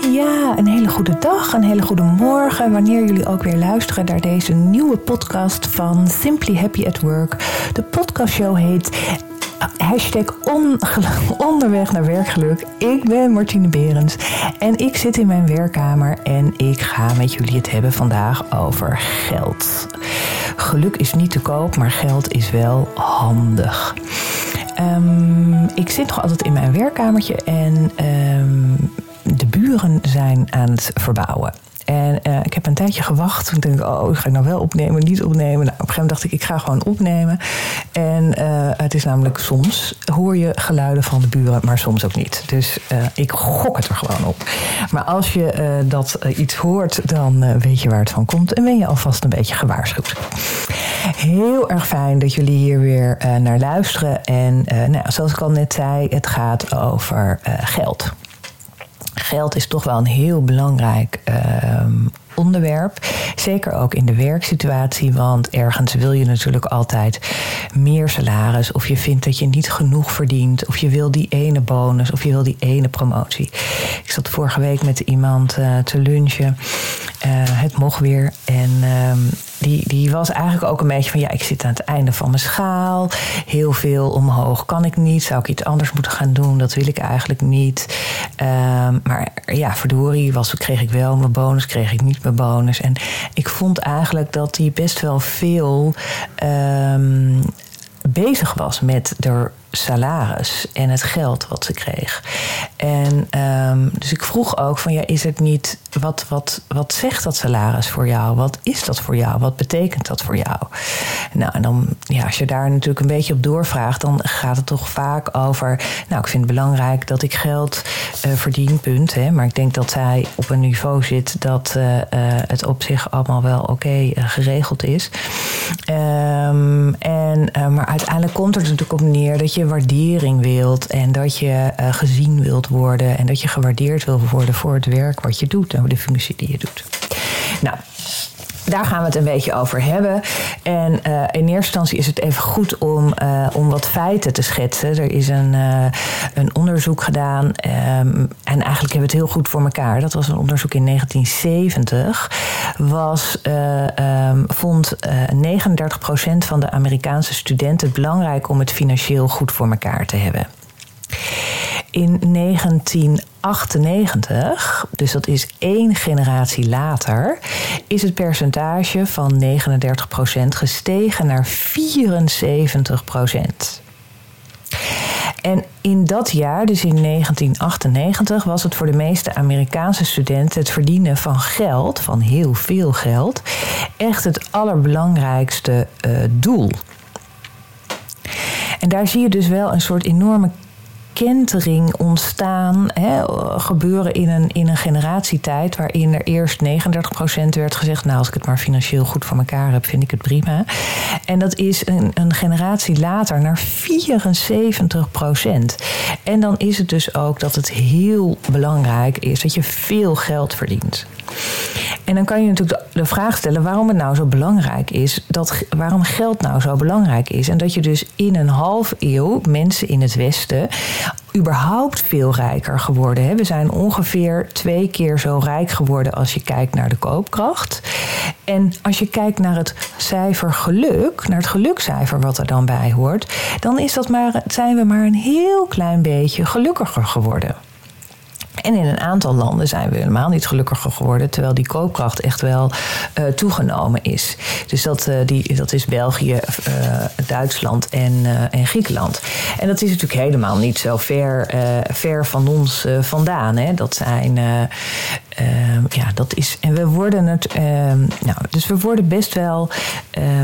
Ja, een hele goede dag, een hele goede morgen. Wanneer jullie ook weer luisteren naar deze nieuwe podcast van Simply Happy at Work. De podcastshow heet Hashtag onderweg naar werkgeluk. Ik ben Martine Berends en ik zit in mijn werkkamer en ik ga met jullie het hebben vandaag over geld. Geluk is niet te koop, maar geld is wel handig. Um, ik zit nog altijd in mijn werkkamertje en um, de buren zijn aan het verbouwen. En uh, ik heb een tijdje gewacht. Toen dacht ik, oh, ga ik nou wel opnemen, niet opnemen? Nou, op een gegeven moment dacht ik, ik ga gewoon opnemen. En uh, het is namelijk soms hoor je geluiden van de buren, maar soms ook niet. Dus uh, ik gok het er gewoon op. Maar als je dat iets hoort, dan weet je waar het van komt. En ben je alvast een beetje gewaarschuwd. Heel erg fijn dat jullie hier weer naar luisteren. En nou, zoals ik al net zei, het gaat over geld geld is toch wel een heel belangrijk uh, onderwerp. Zeker ook in de werksituatie, want ergens wil je natuurlijk altijd meer salaris. Of je vindt dat je niet genoeg verdient. Of je wil die ene bonus. Of je wil die ene promotie. Ik zat vorige week met iemand te lunchen. Het mocht weer. En uh, die, die was eigenlijk ook een beetje van... ja, ik zit aan het einde van mijn schaal. Heel veel omhoog kan ik niet. Zou ik iets anders moeten gaan doen? Dat wil ik eigenlijk niet. Ehm, maar ja, verdorie, was, kreeg ik wel mijn bonus, kreeg ik niet mijn bonus. En ik vond eigenlijk dat hij best wel veel um, bezig was met er salaris en het geld wat ze kreeg. En um, dus ik vroeg ook van ja, is het niet, wat, wat, wat zegt dat salaris voor jou? Wat is dat voor jou? Wat betekent dat voor jou? Nou, en dan, ja, als je daar natuurlijk een beetje op doorvraagt, dan gaat het toch vaak over, nou, ik vind het belangrijk dat ik geld uh, verdien, punt. Hè, maar ik denk dat zij op een niveau zit dat uh, uh, het op zich allemaal wel oké geregeld is. Um, en, maar uiteindelijk komt er natuurlijk op neer dat je waardering wilt en dat je gezien wilt worden en dat je gewaardeerd wil worden voor het werk wat je doet en de functie die je doet. Nou, daar gaan we het een beetje over hebben. En uh, in eerste instantie is het even goed om, uh, om wat feiten te schetsen. Er is een, uh, een onderzoek gedaan. Um, en eigenlijk hebben we het heel goed voor elkaar. Dat was een onderzoek in 1970. Was, um, vond 39% van de Amerikaanse studenten belangrijk om het financieel goed voor elkaar te hebben. In 1998, dus dat is één generatie later, is het percentage van 39% gestegen naar 74%. En in dat jaar, dus in 1998, was het voor de meeste Amerikaanse studenten het verdienen van geld, van heel veel geld, echt het allerbelangrijkste uh, doel. En daar zie je dus wel een soort enorme kentering ontstaan, hè, gebeuren in een, in een generatietijd waarin er eerst 39% werd gezegd, nou als ik het maar financieel goed voor elkaar heb, vind ik het prima. En dat is een, een generatie later naar 74%. En dan is het dus ook dat het heel belangrijk is dat je veel geld verdient. En dan kan je natuurlijk de vraag stellen waarom het nou zo belangrijk is, dat, waarom geld nou zo belangrijk is. En dat je dus in een half eeuw mensen in het Westen überhaupt veel rijker geworden. We zijn ongeveer twee keer zo rijk geworden als je kijkt naar de koopkracht. En als je kijkt naar het cijfer geluk, naar het gelukcijfer wat er dan bij hoort, dan is dat maar, zijn we maar een heel klein beetje gelukkiger geworden. En in een aantal landen zijn we helemaal niet gelukkiger geworden, terwijl die koopkracht echt wel uh, toegenomen is. Dus dat, uh, die, dat is België, uh, Duitsland en, en Griekenland. En dat is natuurlijk helemaal niet zo ver, ver van ons vandaan. Hè. Dat zijn ja, dat is. En we worden het. Nou, dus we worden best wel.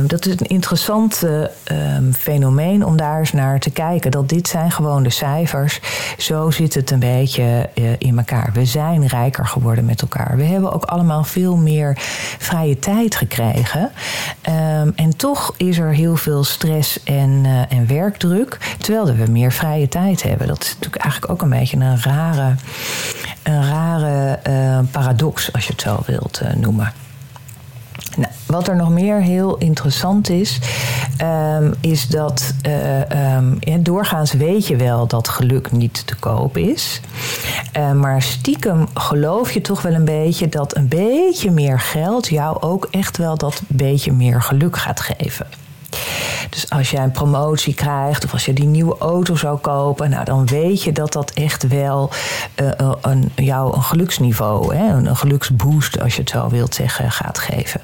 Dat is een interessant ehm, fenomeen om daar eens naar te kijken. Dat dit zijn gewoon de cijfers. Zo zit het een beetje eh, in elkaar. We zijn rijker geworden met elkaar. We hebben ook allemaal veel meer vrije tijd gekregen. Ehm, en toch is er heel veel stress en, eh, en werkdruk. Terwijl we meer vrije tijd hebben. Dat is natuurlijk eigenlijk ook een beetje een rare. Een rare paradox, als je het zo wilt uh, noemen. Nou, Wat er nog meer heel interessant is, ehm, is dat uh, um, doorgaans weet je wel dat geluk niet te koop is. Uh, maar stiekem geloof je toch wel een beetje dat een beetje meer geld jou ook echt wel dat beetje meer geluk gaat geven. Dus als jij een promotie krijgt of als je die nieuwe auto zou kopen, nou, dan weet je dat dat echt wel uh, een, jou een geluksniveau, hè, een, geluksboost, als je het zo wilt zeggen, gaat geven.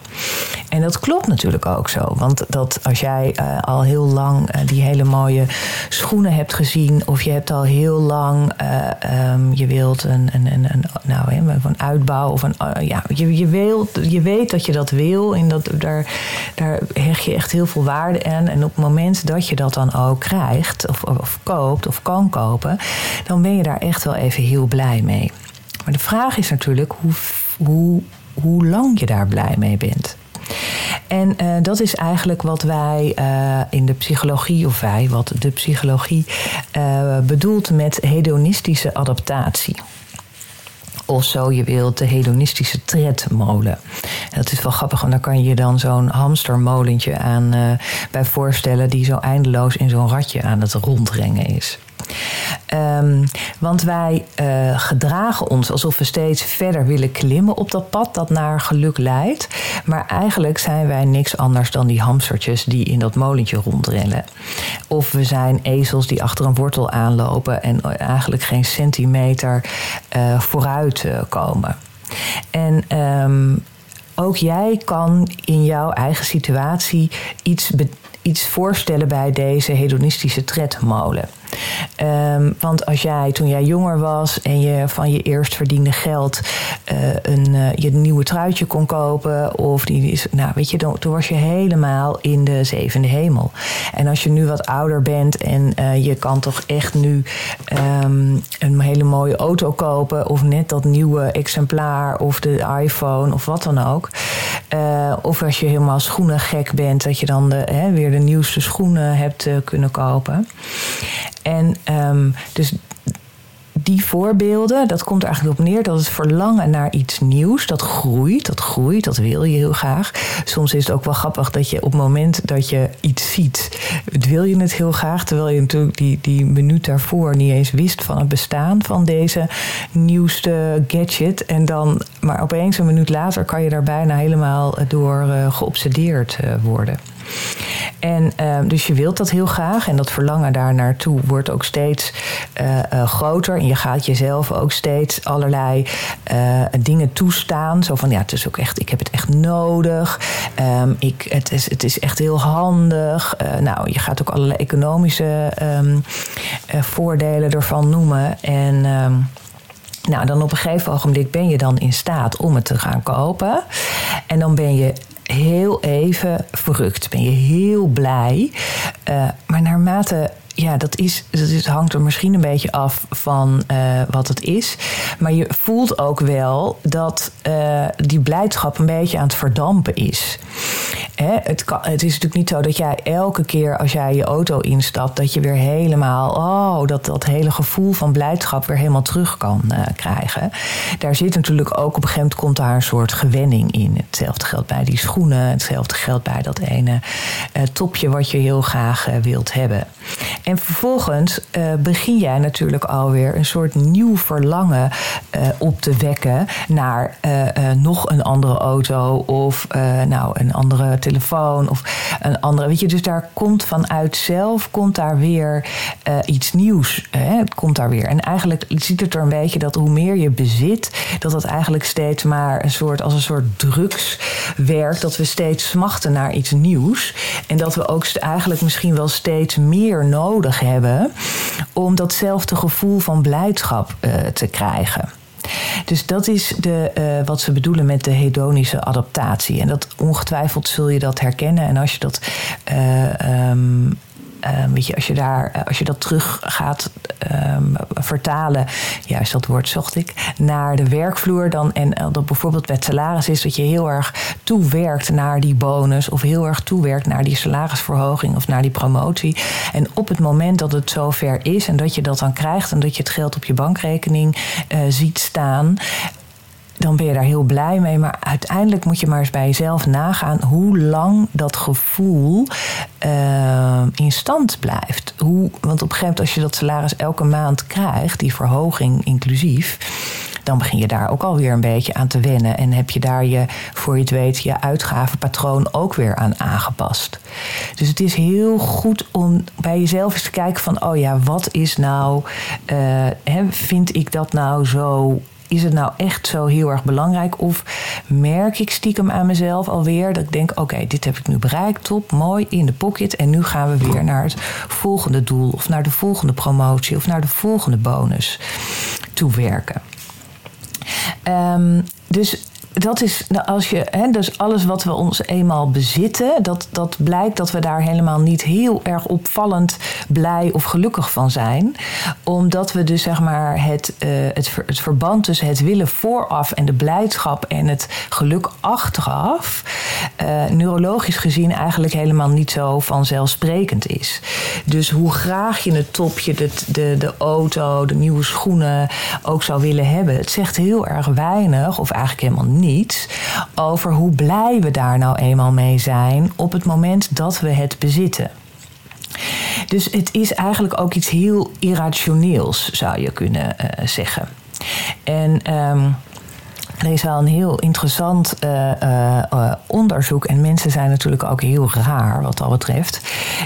En dat klopt natuurlijk ook zo. Want dat als jij uh, al heel lang die hele mooie schoenen hebt gezien, of je hebt al heel lang, um, je wilt een, een, een, een nou, een uitbouw of een, ja, je, je, wilt, je weet dat je dat wil en dat, daar, daar hecht je echt heel veel waarde aan. En op het moment dat je dat dan ook krijgt, of, of koopt, of kan kopen, dan ben je daar echt wel even heel blij mee. Maar de vraag is natuurlijk hoe, hoe, lang je daar blij mee bent. En uh, dat is eigenlijk wat wij uh, in de psychologie, of wij, wat de psychologie uh, bedoelt met hedonistische adaptatie of zo je wilt, de hedonistische tredmolen. dat is wel grappig, want daar kan je je dan zo'n hamstermolentje aan uh, bij voorstellen... die zo eindeloos in zo'n ratje aan het rondrengen is. Um, want wij uh, gedragen ons alsof we steeds verder willen klimmen op dat pad dat naar geluk leidt. Maar eigenlijk zijn wij niks anders dan die hamstertjes die in dat molentje rondrennen. Of we zijn ezels die achter een wortel aanlopen en eigenlijk geen centimeter uh, vooruit komen. En um, ook jij kan in jouw eigen situatie iets, iets voorstellen bij deze hedonistische tredmolen. Um, want als jij toen jij jonger was en je van je eerst verdiende geld uh, een, uh, je nieuwe truitje kon kopen, of die is, nou weet je, dan, toen was je helemaal in de zevende hemel. En als je nu wat ouder bent en uh, je kan toch echt nu um, een hele mooie auto kopen, of net dat nieuwe exemplaar, of de iPhone, of wat dan ook. of als je helemaal schoenen gek bent, dat je dan de, hè, weer de nieuwste schoenen hebt kunnen kopen. En um, dus die voorbeelden, dat komt eigenlijk op neer dat het verlangen naar iets nieuws, dat groeit, dat groeit, dat wil je heel graag. Soms is het ook wel grappig dat je op het moment dat je iets ziet, wil je het heel graag, terwijl je natuurlijk die, die minuut daarvoor niet eens wist van het bestaan van deze nieuwste gadget. En dan, maar opeens een minuut later kan je daar bijna helemaal door uh, geobsedeerd uh, worden. En uh, dus je wilt dat heel graag. En dat verlangen daar naartoe wordt ook steeds uh, uh, groter. En je gaat jezelf ook steeds allerlei dingen toestaan. Zo van ja, het is ook echt, ik heb het echt nodig. Um, ik, het, is, het is echt heel handig. nou, je gaat ook allerlei economische um, voordelen ervan noemen. En. Nou, dan op een gegeven ogenblik ben je dan in staat om het te gaan kopen. En dan ben je heel even verrukt. Ben je heel blij. Uh, maar naarmate ja, dat, is, dat hangt er misschien een beetje af van uh, wat het is. Maar je voelt ook wel dat uh, die blijdschap een beetje aan het verdampen is. Hè? Het, het is natuurlijk niet zo dat jij elke keer als jij je auto instapt, dat je weer helemaal, oh, dat, dat hele gevoel van blijdschap weer helemaal terug kan uh, krijgen. Daar zit natuurlijk ook op een gegeven moment komt daar een soort gewenning in. Hetzelfde geldt bij die schoenen, hetzelfde geldt bij dat ene topje wat je heel graag wilt hebben. En vervolgens uh, begin jij natuurlijk alweer een soort nieuw verlangen uh, op te wekken naar uh, nog een andere auto of nou, een andere telefoon of een andere. Weet je, dus daar komt vanuit zelf komt daar weer iets nieuws. Hè? Komt daar weer. En eigenlijk ziet het er een beetje dat hoe meer je bezit, dat dat eigenlijk steeds maar een soort als een soort drugs werkt. Dat we steeds smachten naar iets nieuws. En dat we ook eigenlijk misschien wel steeds meer nodig nodig hebben om datzelfde gevoel van blijdschap uh, te krijgen. Dus dat is de, uh, wat ze bedoelen met de hedonische adaptatie. En dat ongetwijfeld zul je dat herkennen. En als je dat uh, um, Um, weet je, als je, daar, eh, als je dat terug gaat um, vertalen, juist dat woord zocht ik, naar de werkvloer, dan, en uh, dat bijvoorbeeld bij salaris is dat je heel erg toewerkt naar die bonus, of heel erg toewerkt naar die salarisverhoging of naar die promotie. En op het moment dat het zover is en dat je dat dan krijgt en dat je het geld op je bankrekening uh, ziet staan, dan ben je daar heel blij mee. Maar uiteindelijk moet je maar eens bij jezelf nagaan hoe lang dat gevoel uh, in stand blijft. Hoe, want op een gegeven moment, als je dat salaris elke maand krijgt, die verhoging inclusief dan begin je daar ook alweer een beetje aan te wennen. En heb je daar je, voor je het weet, je uitgavenpatroon ook weer aan aangepast. Dus het is heel goed om bij jezelf eens te kijken van, oh ja, wat is nou, uh, vind ik dat nou zo is het nou echt zo heel erg belangrijk? Of merk ik stiekem aan mezelf alweer dat ik denk: oké, dit heb ik nu bereikt, top, mooi, in de pocket. En nu gaan we weer naar het volgende doel, of naar de volgende promotie, of naar de volgende bonus toewerken. Um, dus dat is nou, als je, hè, dus alles wat we ons eenmaal bezitten, dat, dat blijkt dat we daar helemaal niet heel erg opvallend blij of gelukkig van zijn. Omdat we dus zeg maar het, uh, het, het verband tussen het willen vooraf en de blijdschap en het geluk achteraf, uh, neurologisch gezien eigenlijk helemaal niet zo vanzelfsprekend is. Dus hoe graag je het topje, de, de, de auto, de nieuwe schoenen ook zou willen hebben, het zegt heel erg weinig, of eigenlijk helemaal over hoe blij we daar nou eenmaal mee zijn op het moment dat we het bezitten. Dus het is eigenlijk ook iets heel irrationeels, zou je kunnen uh, zeggen. En um, er is al een heel interessant uh, uh, onderzoek. En mensen zijn natuurlijk ook heel raar wat dat betreft.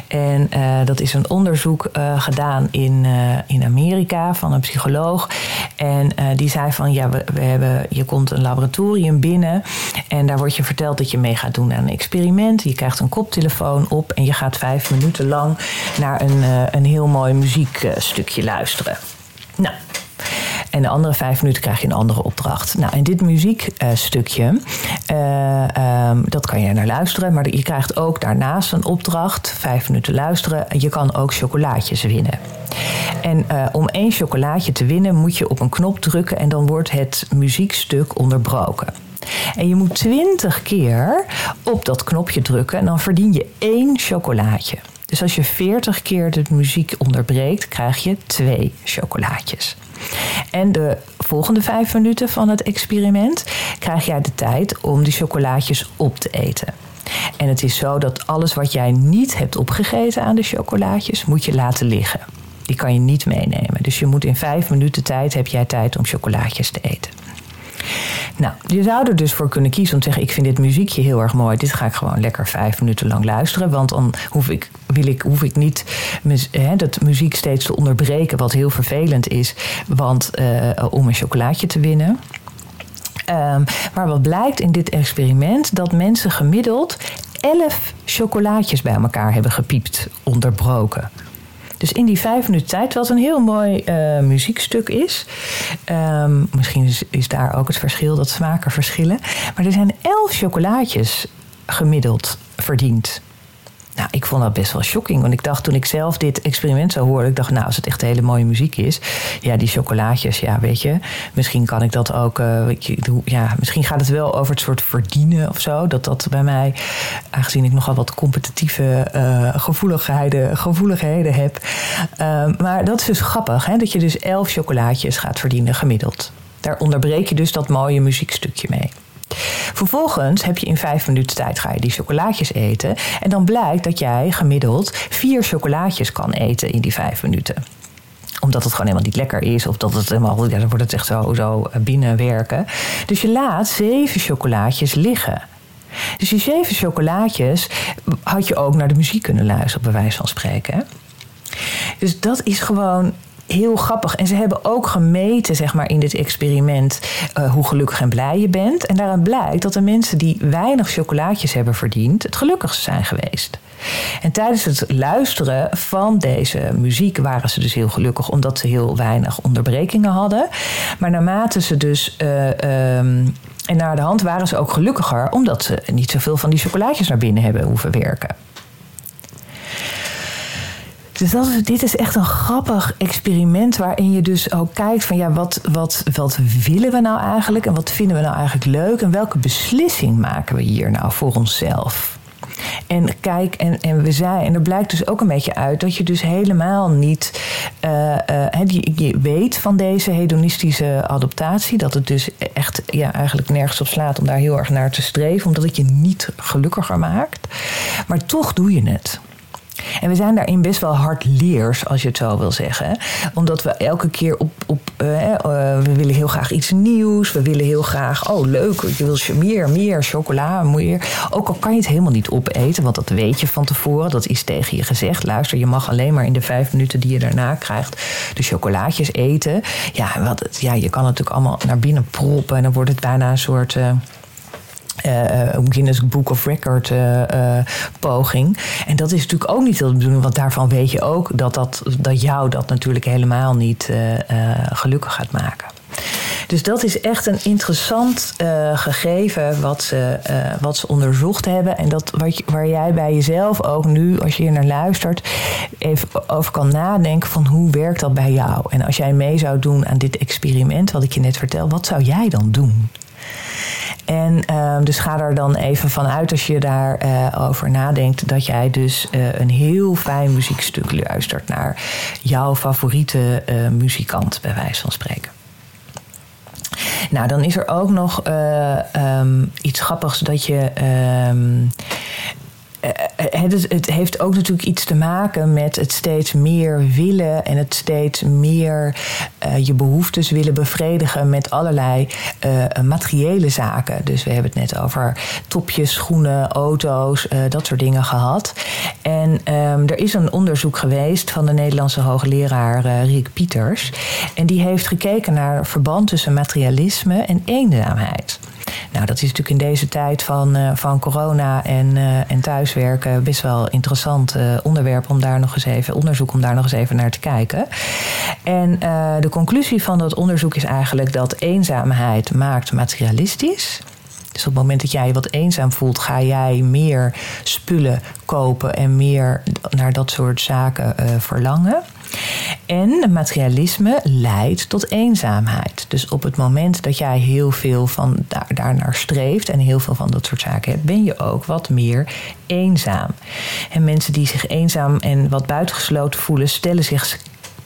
En dat is een onderzoek gedaan in, in Amerika van een psycholoog. En die zei van ja, we, we, hebben, je komt een laboratorium binnen. En daar wordt je verteld dat je mee gaat doen aan een experiment. Je krijgt een koptelefoon op en je gaat vijf minuten lang naar een, een heel mooi muziekstukje luisteren. Nou, en de andere vijf minuten krijg je een andere opdracht. Nou, en dit muziekstukje, uh, um, dat kan je naar luisteren. Maar je krijgt ook daarnaast een opdracht. Vijf minuten luisteren. Je kan ook chocolaatjes winnen. En uh, om één chocolaatje te winnen moet je op een knop drukken en dan wordt het muziekstuk onderbroken. En je moet twintig keer op dat knopje drukken en dan verdien je één chocolaatje. Dus als je 40 keer de muziek onderbreekt, krijg je twee chocolaatjes. En de volgende vijf minuten van het experiment krijg jij de tijd om die chocolaatjes op te eten. En het is zo dat alles wat jij niet hebt opgegeten aan de chocolaatjes, moet je laten liggen. Die kan je niet meenemen. Dus je moet in vijf minuten tijd heb jij tijd om chocolaatjes te eten. Nou, je zou er dus voor kunnen kiezen om te zeggen: Ik vind dit muziekje heel erg mooi. Dit ga ik gewoon lekker vijf minuten lang luisteren. Want dan hoef ik, wil ik, hoef ik niet hè, dat muziek steeds te onderbreken, wat heel vervelend is. Want uh, om een chocolaatje te winnen. Um, maar wat blijkt in dit experiment? Dat mensen gemiddeld elf chocolaatjes bij elkaar hebben gepiept, onderbroken. Dus in die vijf minuten tijd, wat een heel mooi uh, muziekstuk is. Um, misschien is, is, daar ook het verschil dat smaken verschillen. Maar er zijn elf chocolaatjes gemiddeld verdiend. Nou, ik vond dat best wel shocking. Want ik dacht toen ik zelf dit experiment zou horen, ik dacht, nou, als het echt hele mooie muziek is, ja, die chocolaatjes, ja, weet je, misschien kan ik dat ook, uh, ja, misschien gaat het wel over het soort verdienen of zo. Dat dat bij mij, aangezien ik nogal wat competitieve uh, gevoeligheden, gevoeligheden heb. Uh, maar dat is dus grappig, hè, dat je dus elf chocolaatjes gaat verdienen gemiddeld. Daar onderbreek je dus dat mooie muziekstukje mee. Vervolgens heb je in vijf minuten tijd ga je die chocolaatjes eten. En dan blijkt dat jij gemiddeld vier chocolaatjes kan eten in die vijf minuten omdat het gewoon helemaal niet lekker is. Of dat het helemaal, dan wordt het echt zo, zo binnenwerken. Dus je laat zeven chocolaatjes liggen. Dus die zeven chocolaatjes had je ook naar de muziek kunnen luisteren, bij wijze van spreken. Dus dat is gewoon heel grappig. En ze hebben ook gemeten, zeg maar, in dit experiment uh, hoe gelukkig en blij je bent. En daaruit blijkt dat de mensen die weinig chocolaatjes hebben verdiend, het gelukkigste zijn geweest. En tijdens het luisteren van deze muziek waren ze dus heel gelukkig, omdat ze heel weinig onderbrekingen hadden. Maar naarmate ze dus. Uh, um, en naar de hand waren ze ook gelukkiger, omdat ze niet zoveel van die chocolaatjes naar binnen hebben hoeven werken. Dus dit is echt een grappig experiment waarin je dus ook kijkt van ja, wat, wat, wat willen we nou eigenlijk en wat vinden we nou eigenlijk leuk en welke beslissing maken we hier nou voor onszelf? En kijk, en, en we zijn, en er blijkt dus ook een beetje uit dat je dus helemaal niet die, je weet van deze hedonistische adaptatie dat het dus echt ja, eigenlijk nergens op slaat om daar heel erg naar te streven, omdat het je niet gelukkiger maakt. Maar toch doe je het. En we zijn daarin best wel hardleers, als je het zo wil zeggen. Omdat we elke keer op. op uh, uh, we willen heel graag iets nieuws. We willen heel graag. Oh, leuk. Je wil meer, meer chocola, meer. Ook al kan je het helemaal niet opeten, want dat weet je van tevoren. Dat is tegen je gezegd. Luister, je mag alleen maar in de vijf minuten die je daarna krijgt. de chocolaatjes eten. Ja, wat, ja je kan het natuurlijk allemaal naar binnen proppen. En dan wordt het bijna een soort. Uh, uh, Guinness Book of Record uh, uh, poging. En dat is natuurlijk ook niet de bedoeling, want daarvan weet je ook dat, dat, dat jou dat natuurlijk helemaal niet gelukkig gaat maken. Dus dat is echt een interessant gegeven wat ze, wat ze onderzocht hebben. En dat wat je, waar jij bij jezelf ook nu, als je hier naar luistert, even over kan nadenken van hoe werkt dat bij jou? En als jij mee zou doen aan dit experiment, wat ik je net vertel, wat zou jij dan doen? En uh, dus ga er dan even vanuit als je daarover uh, over nadenkt, dat jij dus uh, een heel fijn muziekstuk luistert naar jouw favoriete uh, muzikant, bij wijze van spreken. Nou, dan is er ook nog um, iets grappigs dat je. Um, het, het, heeft ook natuurlijk iets te maken met het steeds meer willen en het steeds meer uh, je behoeftes willen bevredigen met allerlei materiële zaken. Dus we hebben het net over topjes, schoenen, auto's, dat soort dingen gehad. En um, er is een onderzoek geweest van de Nederlandse hoogleraar Rick Pieters. En die heeft gekeken naar verband tussen materialisme en eenzaamheid. Nou, dat is natuurlijk in deze tijd van, uh, van corona en, uh, en thuiswerken best wel interessant uh, onderwerp om daar nog eens even, onderzoek om daar nog eens even naar te kijken. En de conclusie van dat onderzoek is eigenlijk dat eenzaamheid maakt materialistisch. Dus op het moment dat jij je wat eenzaam voelt, ga jij meer spullen kopen en meer naar dat soort zaken uh, verlangen. En materialisme leidt tot eenzaamheid. Dus op het moment dat jij heel veel van daar, daarnaar streeft en heel veel van dat soort zaken hebt, ben je ook wat meer eenzaam. En mensen die zich eenzaam en wat buitengesloten voelen, stellen zich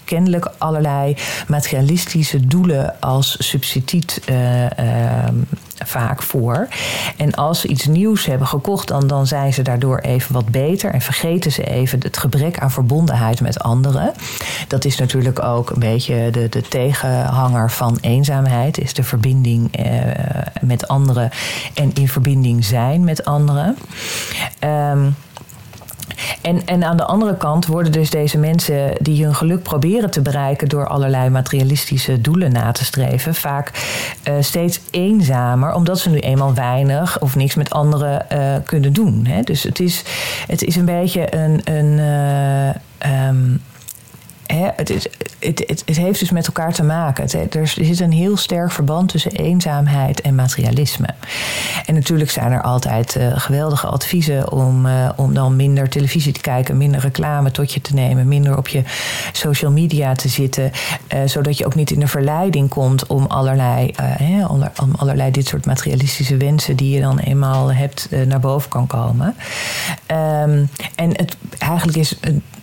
kennelijk allerlei materialistische doelen als substituut uh, uh, vaak voor. En als ze iets nieuws hebben gekocht, dan, dan zijn ze daardoor even wat beter en vergeten ze even het gebrek aan verbondenheid met anderen. Dat is natuurlijk ook een beetje de, de tegenhanger van eenzaamheid, is de verbinding uh, met anderen en in verbinding zijn met anderen. Um, en, en aan de andere kant worden dus deze mensen die hun geluk proberen te bereiken door allerlei materialistische doelen na te streven, vaak uh, steeds eenzamer, omdat ze nu eenmaal weinig of niks met anderen uh, kunnen doen. Hè? Dus het is, het is een beetje een. een uh, um, het, het, het, heeft dus met elkaar te maken. Er zit een heel sterk verband tussen eenzaamheid en materialisme. En natuurlijk zijn er altijd uh, geweldige adviezen om, uh, om dan minder televisie te kijken, minder reclame tot je te nemen, minder op je social media te zitten, uh, zodat je ook niet in de verleiding komt om allerlei, om allerlei dit soort materialistische wensen die je dan eenmaal hebt naar boven kan komen. Um, en het eigenlijk is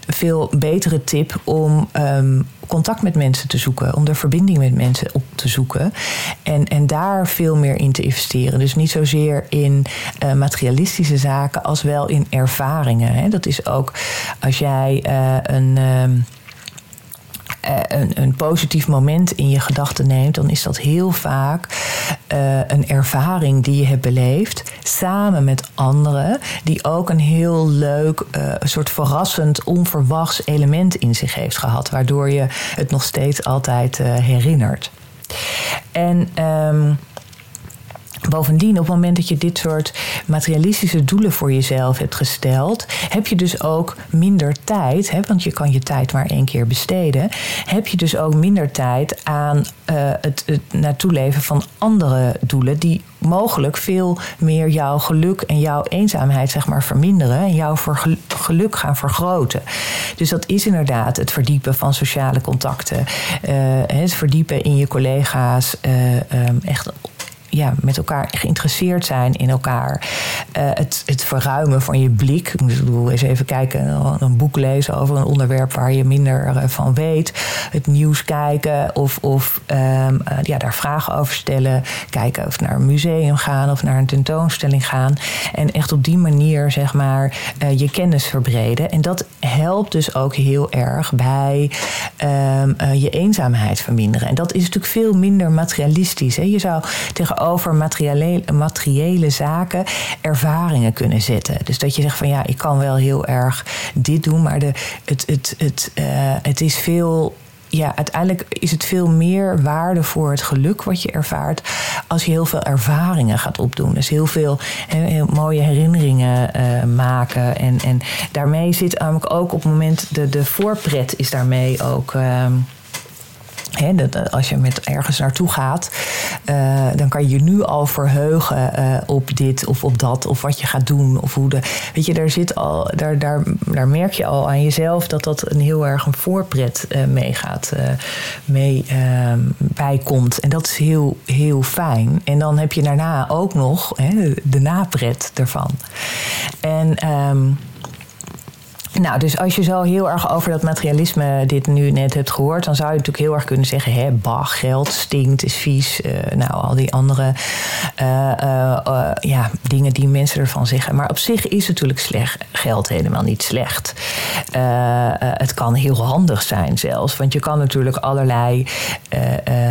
veel betere tip om um, contact met mensen te zoeken, om de verbinding met mensen op te zoeken. En, en daar veel meer in te investeren. Dus niet zozeer in uh, materialistische zaken als wel in ervaringen. Hè. Dat is ook als jij uh, een. Uh, een, een, positief moment in je gedachten neemt, dan is dat heel vaak uh, een ervaring die je hebt beleefd samen met anderen, die ook een heel leuk, uh, soort verrassend, onverwachts element in zich heeft gehad, waardoor je het nog steeds altijd herinnert. En. Um, Bovendien, op het moment dat je dit soort materialistische doelen voor jezelf hebt gesteld, heb je dus ook minder tijd, hè, want je kan je tijd maar één keer besteden, heb je dus ook minder tijd aan uh, het, het naartoe leven van andere doelen die mogelijk veel meer jouw geluk en jouw eenzaamheid zeg maar verminderen en jouw geluk gaan vergroten. Dus dat is inderdaad het verdiepen van sociale contacten, uh, het verdiepen in je collega's, uh, um, echt ja, met elkaar geïnteresseerd zijn in elkaar. het, het verruimen van je blik. Ik bedoel, eens even kijken, een boek lezen over een onderwerp waar je minder van weet. Het nieuws kijken of, of ehm, ja, daar vragen over stellen. Kijken of naar een museum gaan of naar een tentoonstelling gaan. En echt op die manier, zeg maar, je kennis verbreden. En dat helpt dus ook heel erg bij um, je eenzaamheid verminderen. En dat is natuurlijk veel minder materialistisch. Hè? Je zou tegenover materiële, materiële zaken ervaringen kunnen zetten. Dus dat je zegt van ja, ik kan wel heel erg dit doen, maar de, het, het, het, uh, het is veel ja, uiteindelijk is het veel meer waarde voor het geluk wat je ervaart als je heel veel ervaringen gaat opdoen. Dus heel veel heel mooie herinneringen uh, maken. En, en daarmee zit namelijk ook op het moment de, de voorpret is daarmee ook. Uh, als je met ergens naartoe gaat, uh, dan kan je je nu al verheugen uh, op dit of op dat, of wat je gaat doen. Of hoe de, weet je, daar, zit al, daar, daar, daar merk je al aan jezelf dat dat een heel erg een voorpret uh, meegaat, mee ehm, bijkomt. En dat is heel, heel fijn. En dan heb je daarna ook nog de napret ervan. En. Um, nou, dus als je zo heel erg over dat materialisme dit nu net hebt gehoord, dan zou je natuurlijk heel erg kunnen zeggen: hè, bah, geld stinkt, is vies. Uh, nou, al die andere uh, uh, ja, dingen die mensen ervan zeggen. Maar op zich is natuurlijk slecht, geld helemaal niet slecht. het kan heel handig zijn zelfs, want je kan natuurlijk allerlei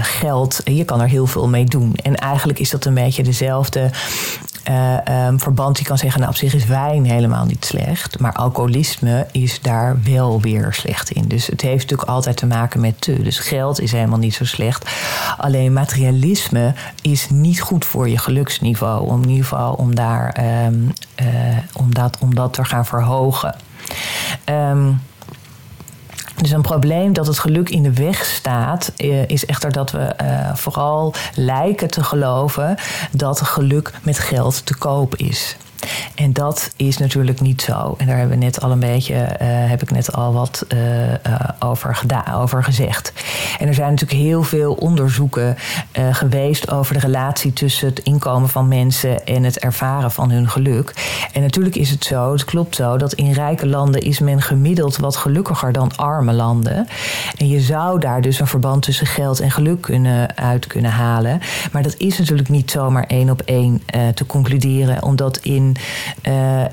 geld, je kan er heel veel mee doen. En eigenlijk is dat een beetje dezelfde uh, verband die kan zeggen, nou op zich is wijn helemaal niet slecht, maar alcoholisme is daar wel weer slecht in. Dus het heeft natuurlijk altijd te maken met te. Dus geld is helemaal niet zo slecht. Alleen materialisme is niet goed voor je geluksniveau. Om in ieder geval om daar um, uh, om dat te gaan verhogen. Um, dus een probleem dat het geluk in de weg staat, eh, is echter dat we uh, vooral lijken te geloven dat geluk met geld te koop is. En dat is natuurlijk niet zo. En daar hebben we net al een beetje, uh, heb ik net al wat uh, uh, over, over gezegd. En er zijn natuurlijk heel veel onderzoeken geweest over de relatie tussen het inkomen van mensen en het ervaren van hun geluk. En natuurlijk is het zo, het klopt zo, dat in rijke landen is men gemiddeld wat gelukkiger dan arme landen. En je zou daar dus een verband tussen geld en geluk kunnen, uit kunnen halen. Maar dat is natuurlijk niet zomaar één op één te concluderen, omdat in uh,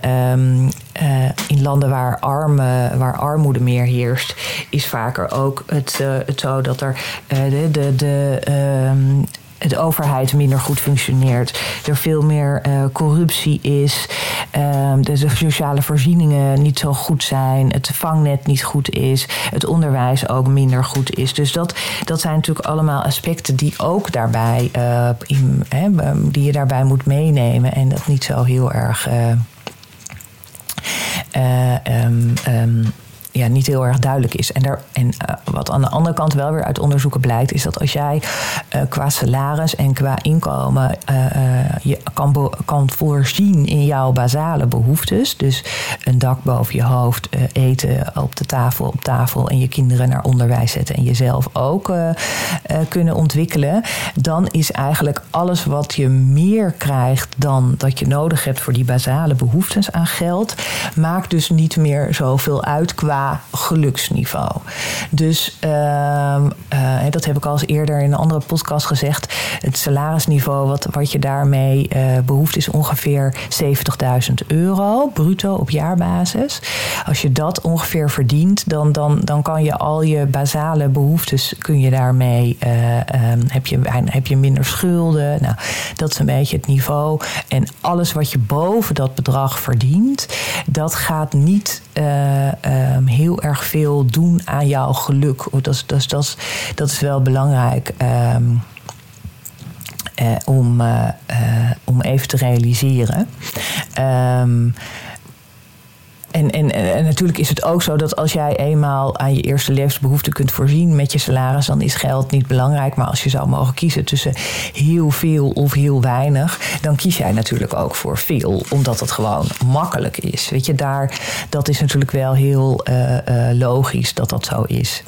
in landen waar, arme, waar armoede meer heerst, is vaker ook het, uh, het zo dat er de, de, de ehm, de overheid minder goed functioneert, er veel meer uh, corruptie is, uh, de, sociale voorzieningen niet zo goed zijn, het vangnet niet goed is, het onderwijs ook minder goed is. Dus dat, dat zijn natuurlijk allemaal aspecten die ook daarbij, in, die je daarbij moet meenemen en dat niet zo heel erg. Um, ja, niet heel erg duidelijk is. En, er, en uh, wat aan de andere kant wel weer uit onderzoeken blijkt, is dat als jij uh, qua salaris en qua inkomen uh, je kan, kan voorzien in jouw basale behoeftes, dus een dak boven je hoofd, eten op de tafel, op tafel en je kinderen naar onderwijs zetten en jezelf ook kunnen ontwikkelen, dan is eigenlijk alles wat je meer krijgt dan dat je nodig hebt voor die basale behoeftes aan geld, maakt dus niet meer zoveel uit qua geluksniveau. Dus uh, uh, dat heb ik al eens eerder in een andere podcast gezegd. Het salarisniveau wat, wat je daarmee uh, behoeft is ongeveer 70.000 euro bruto op jaarbasis. Als je dat ongeveer verdient, dan, dan, dan kan je al je basale behoeftes kun je daarmee um, heb, je, heb je minder schulden. Nou, dat is een beetje het niveau. En alles wat je boven dat bedrag verdient, dat gaat niet um, heel erg veel doen aan jouw geluk. Dat is, dat dat dat is wel belangrijk. Um, uh, om, uh, uh, om even te realiseren. Um, en, en, en, natuurlijk is het ook zo dat als jij eenmaal aan je eerste levensbehoeften kunt voorzien met je salaris, dan is geld niet belangrijk. Maar als je zou mogen kiezen tussen heel veel of heel weinig, dan kies jij natuurlijk ook voor veel, omdat het gewoon makkelijk is. Weet je, daar, dat is natuurlijk wel heel uh, uh, logisch dat dat zo is.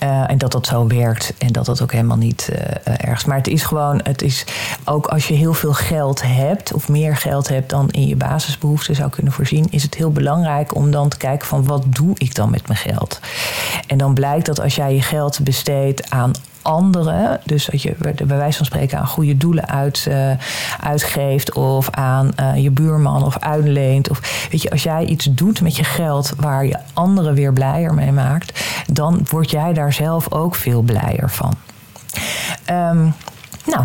En dat dat zo werkt en dat dat ook helemaal niet ergens. Maar het is gewoon, het is ook als je heel veel geld hebt of meer geld hebt dan in je basisbehoeften zou kunnen voorzien, is het heel belangrijk om dan te kijken van wat doe ik dan met mijn geld. En dan blijkt dat als jij je geld besteedt aan anderen, dus dat je bij wijze van spreken aan goede doelen uit, uh, uitgeeft of aan uh, je buurman of uitleent. Of weet je, als jij iets doet met je geld waar je anderen weer blijer mee maakt, dan word jij daar zelf ook veel blijer van. Um, nou,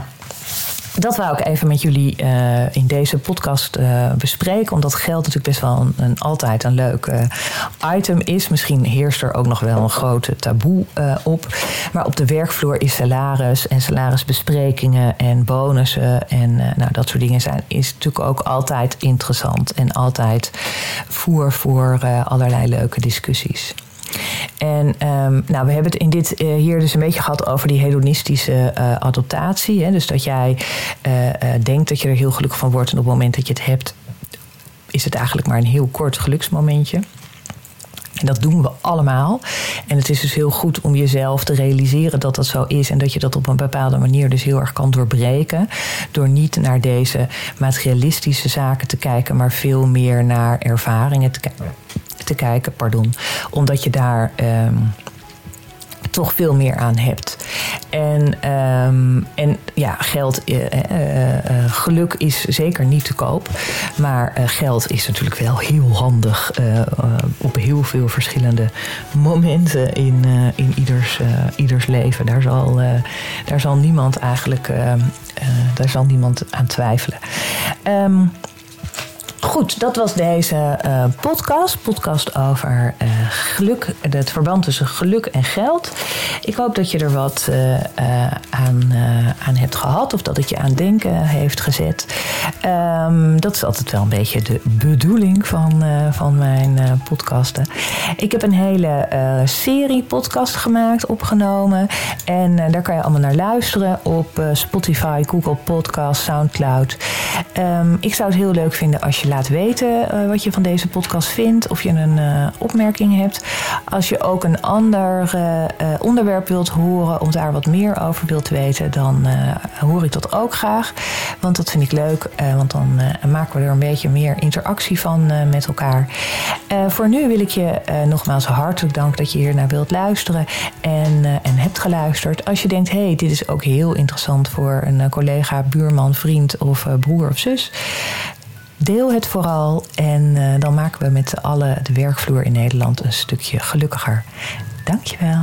dat wou ik even met jullie uh, in deze podcast uh, bespreken. Omdat geld natuurlijk best wel een, altijd een leuk uh, item is. Misschien heerst er ook nog wel een grote taboe op. Maar op de werkvloer is salaris en salarisbesprekingen en bonussen en nou, dat soort dingen zijn, is natuurlijk ook altijd interessant. En altijd voer voor allerlei leuke discussies. En um, nou, we hebben het in dit uh, hier dus een beetje gehad over die hedonistische uh, adaptatie. Hè? Dus dat jij uh, denkt dat je er heel gelukkig van wordt en op het moment dat je het hebt, is het eigenlijk maar een heel kort geluksmomentje. En dat doen we allemaal. En het is dus heel goed om jezelf te realiseren dat dat zo is. En dat je dat op een bepaalde manier dus heel erg kan doorbreken. Door niet naar deze materialistische zaken te kijken, maar veel meer naar ervaringen te kijken pardon. Omdat je daar um, toch veel meer aan hebt. En, um, en ja, geld, uh, geluk is zeker niet te koop. Maar geld is natuurlijk wel heel handig op heel veel verschillende momenten in, in ieders, ieders leven. Daar zal, daar zal niemand eigenlijk daar zal niemand aan twijfelen. Um, Goed, dat was deze uh, podcast. Podcast over uh, geluk, het verband tussen geluk en geld. Ik hoop dat je er wat uh, aan, aan hebt gehad of dat het je aan denken heeft gezet. Um, dat is altijd wel een beetje de bedoeling van, van mijn podcasten. Ik heb een hele serie podcast gemaakt, opgenomen. En daar kan je allemaal naar luisteren op Spotify, Google Podcast, Soundcloud. Um, ik zou het heel leuk vinden als je laat weten uh, wat je van deze podcast vindt. Of je een uh, opmerking hebt. Als je ook een ander uh, onderwerp wilt horen. Of daar wat meer over wilt weten. Dan hoor ik dat ook graag. Want dat vind ik leuk. want dan maken we er een beetje meer interactie van met elkaar. voor nu wil ik je nogmaals hartelijk danken dat je hier naar wilt luisteren. En, en hebt geluisterd. Als je denkt, hé, hey, dit is ook heel interessant voor een collega, buurman, vriend of broer of zus. Deel het vooral en uh, dan maken we met z'n allen de werkvloer in Nederland een stukje gelukkiger. Dankjewel.